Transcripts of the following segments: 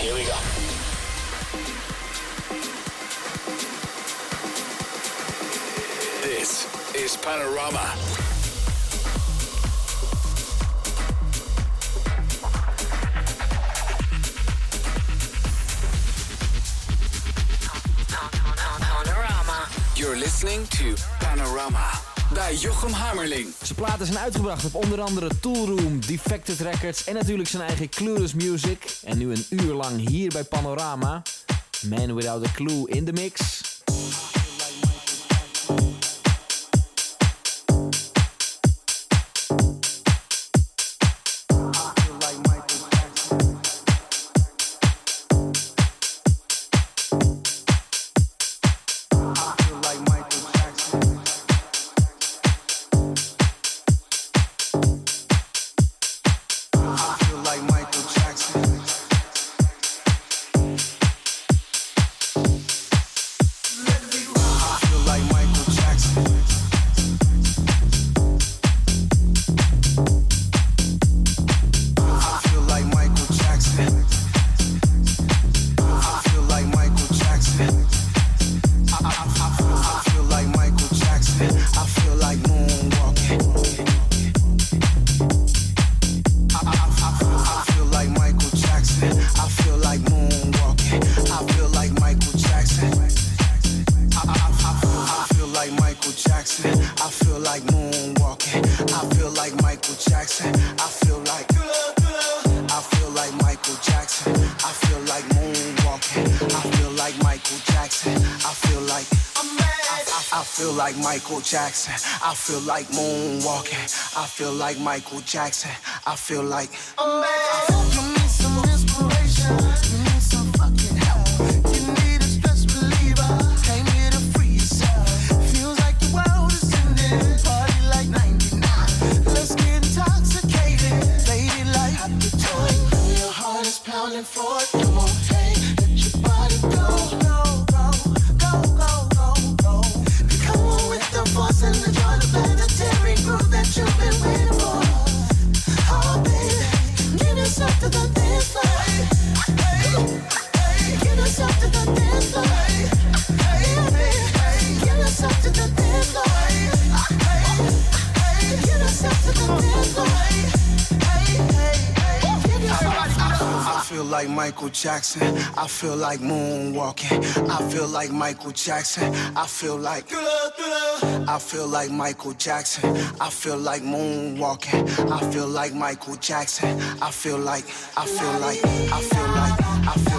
Here we go. This is Panorama. You're listening to Panorama bij Jochem Hammerling. Zijn platen zijn uitgebracht op onder andere Toolroom, Defected Records en natuurlijk zijn eigen Clueless Music. En nu een uur lang hier bij Panorama. Man Without a Clue in de mix. Jackson. I feel like moonwalking. I feel like Michael Jackson. I feel like I'm mad. You need some inspiration. Jackson. I feel like moonwalking. I feel like Michael Jackson. I feel like. I feel like Michael Jackson. I feel like moonwalking. I feel like Michael Jackson. I feel like, I feel like, I feel like, I feel like,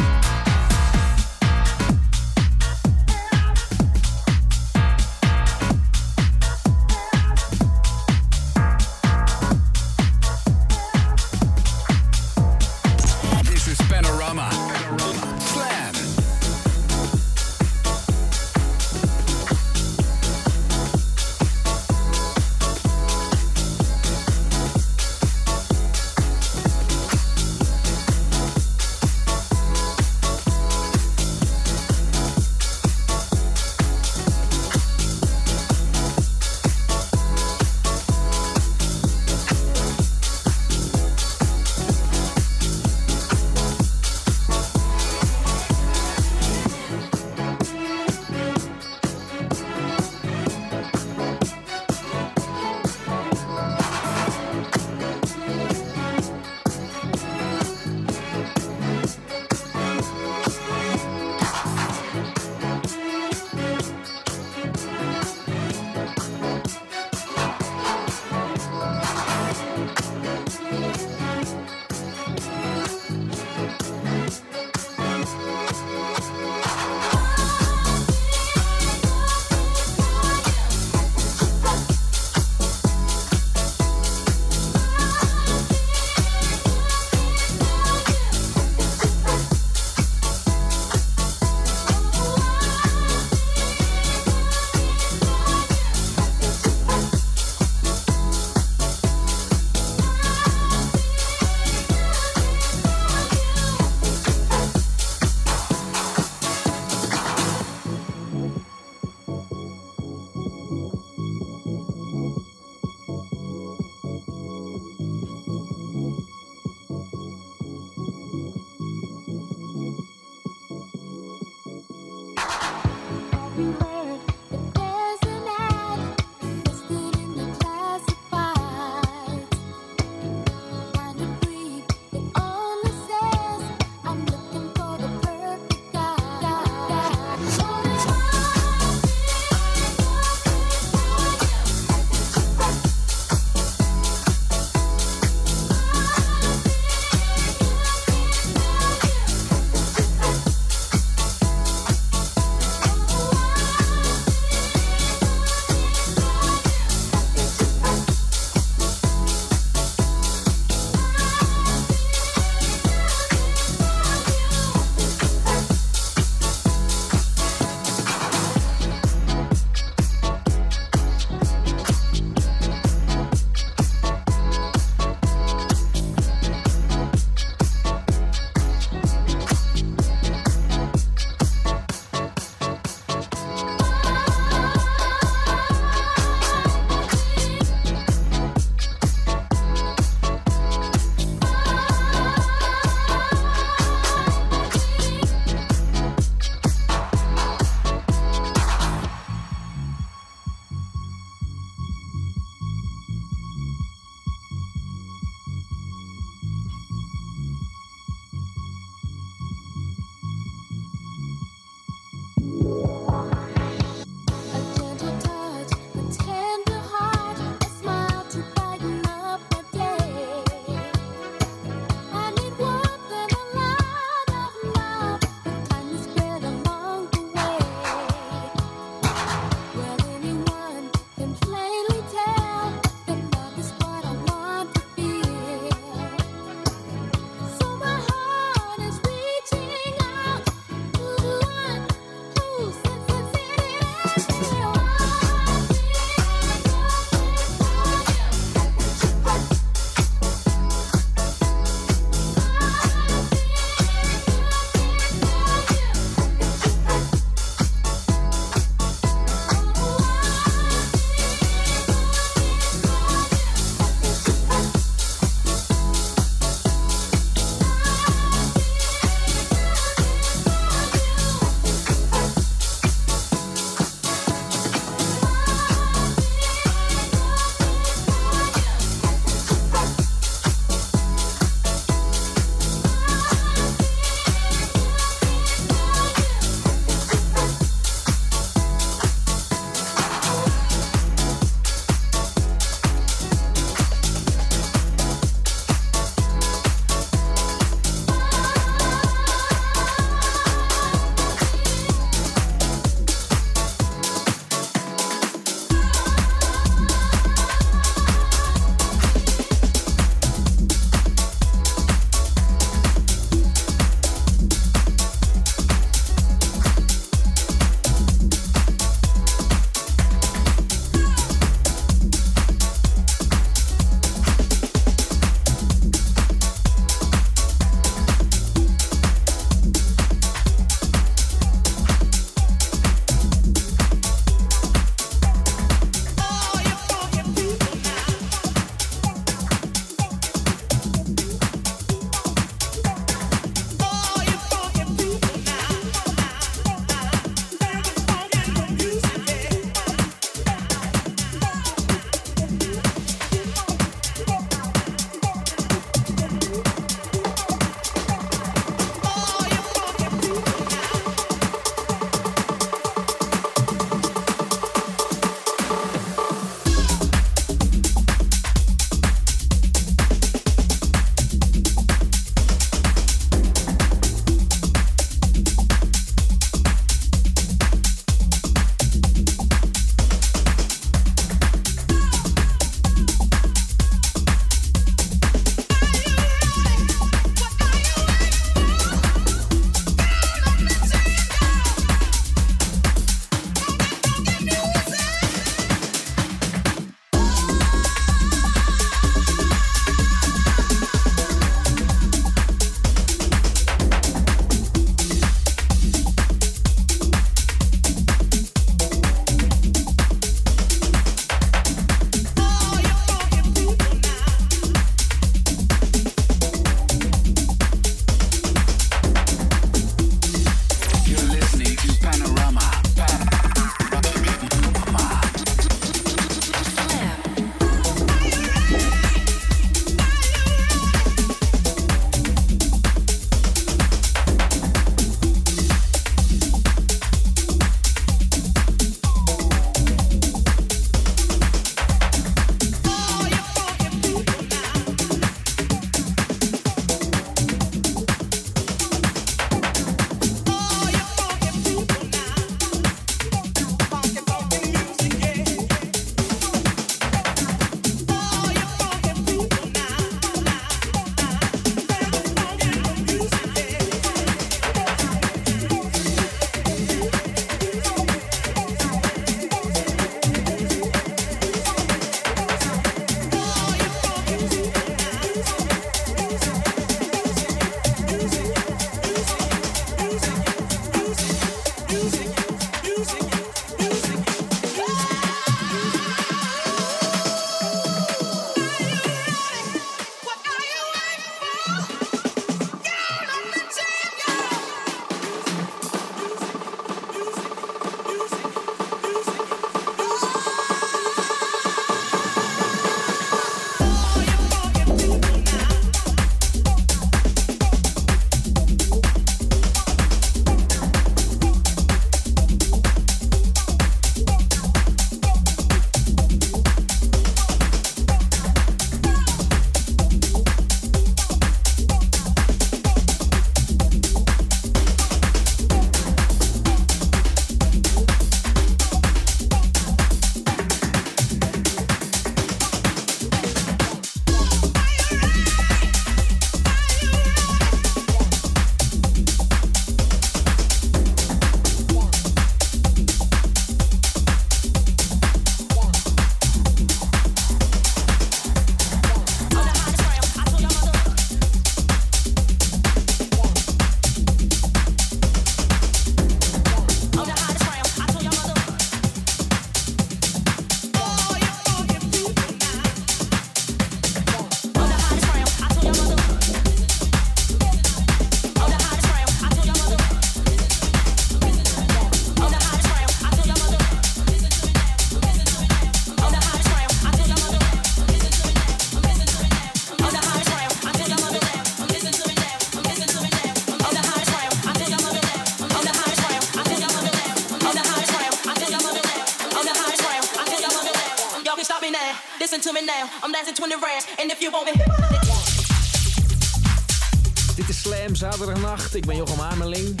zaterdagnacht. Ik ben Jochem Ameling.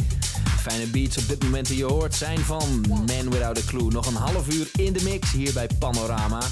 Fijne beats op dit moment die je hoort zijn van Man Without a Clue. Nog een half uur in de mix hier bij Panorama.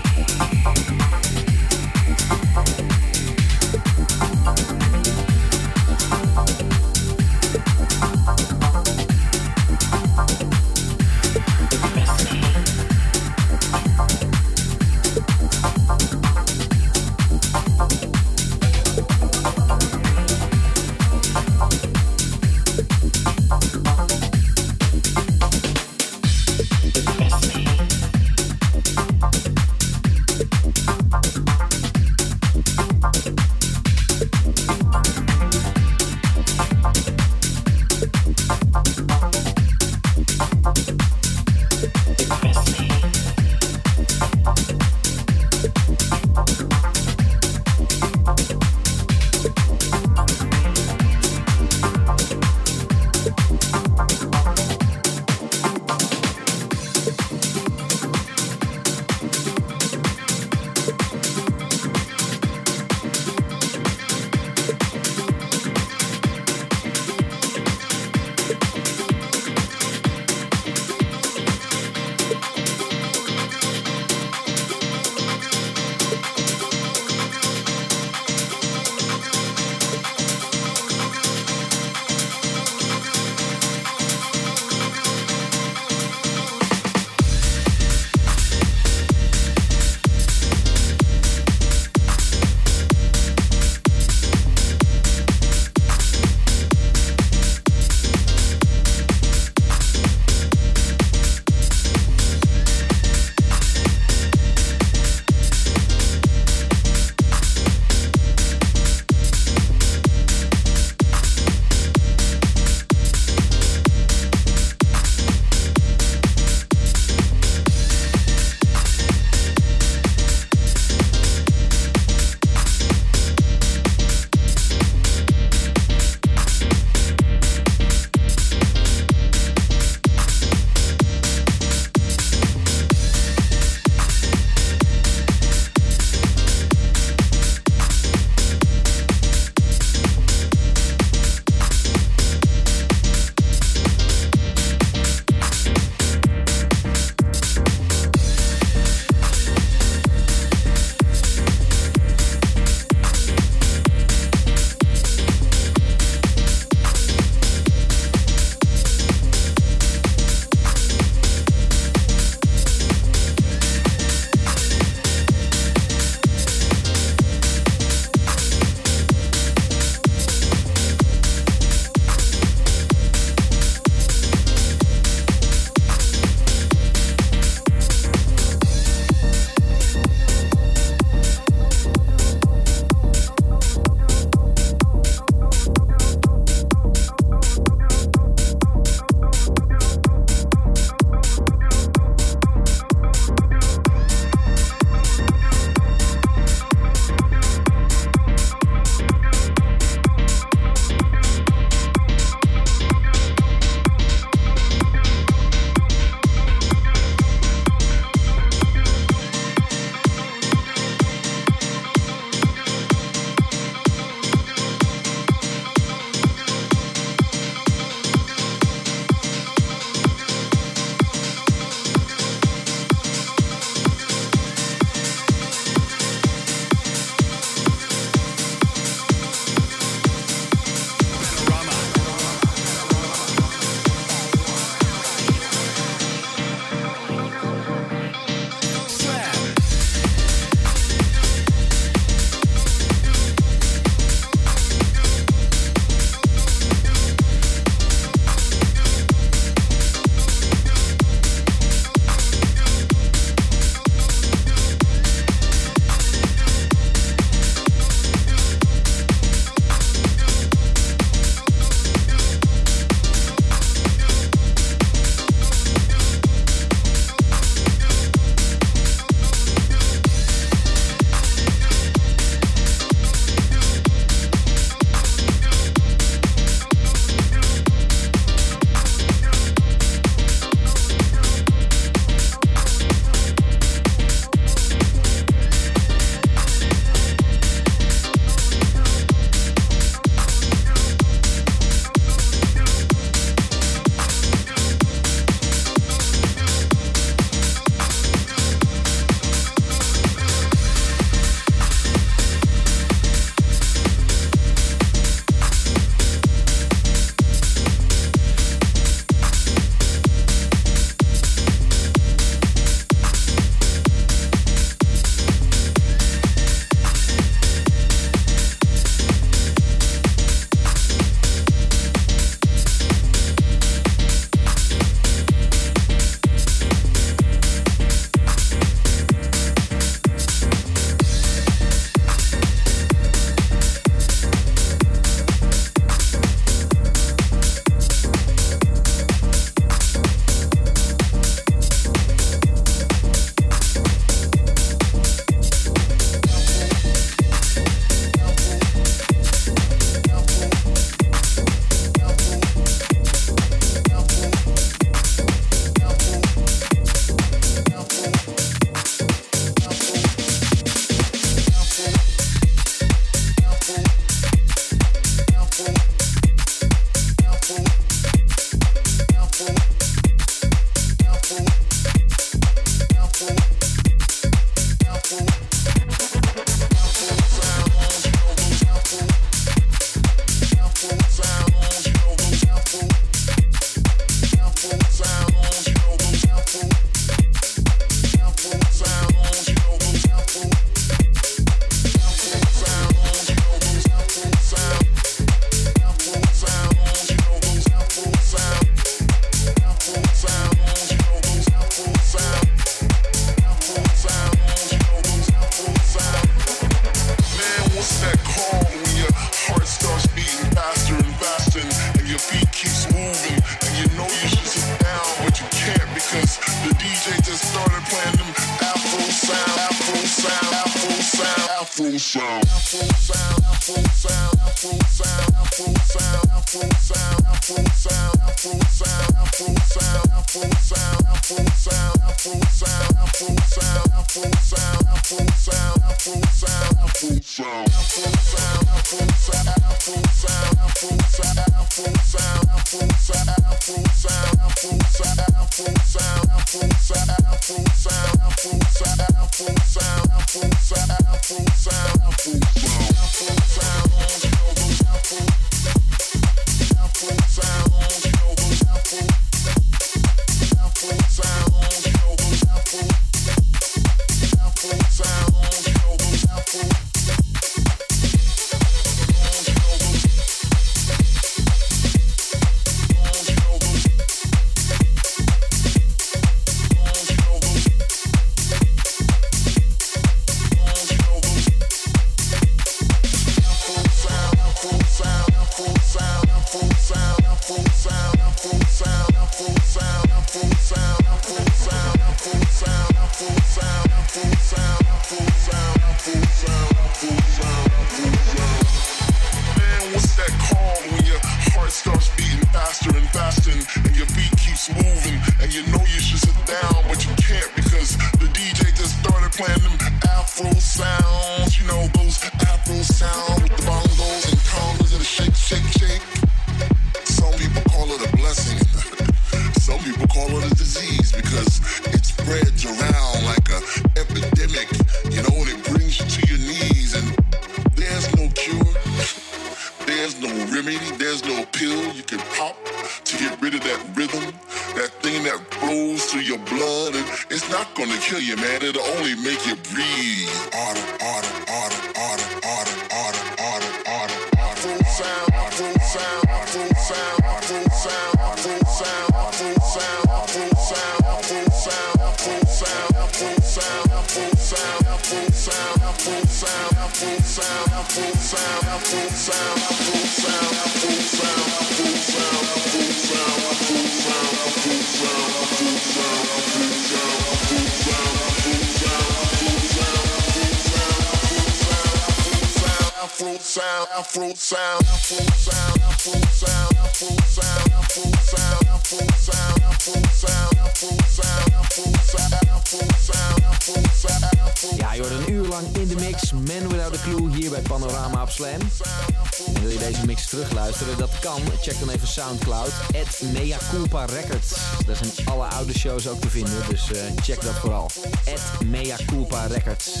Mea Culpa Records. Daar zijn alle oude shows ook te vinden, dus eh, check dat vooral. At Mea Culpa Records.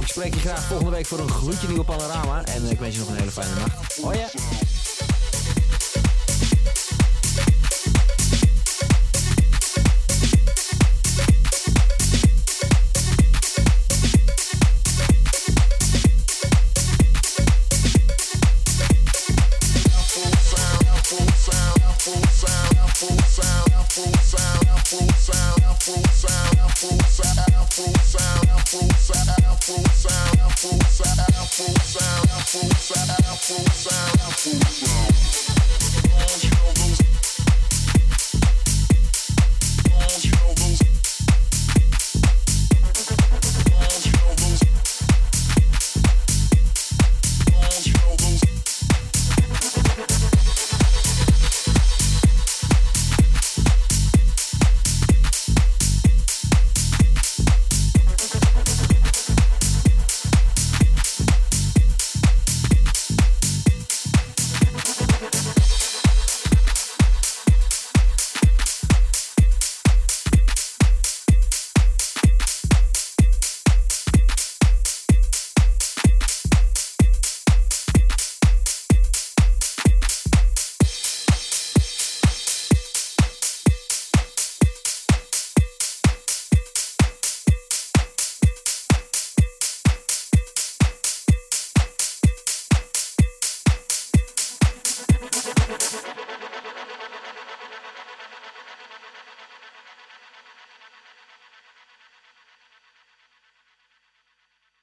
Ik spreek je graag volgende week voor een gloedje nieuwe panorama. En eh, ik wens je nog een hele fijne nacht. Hoi!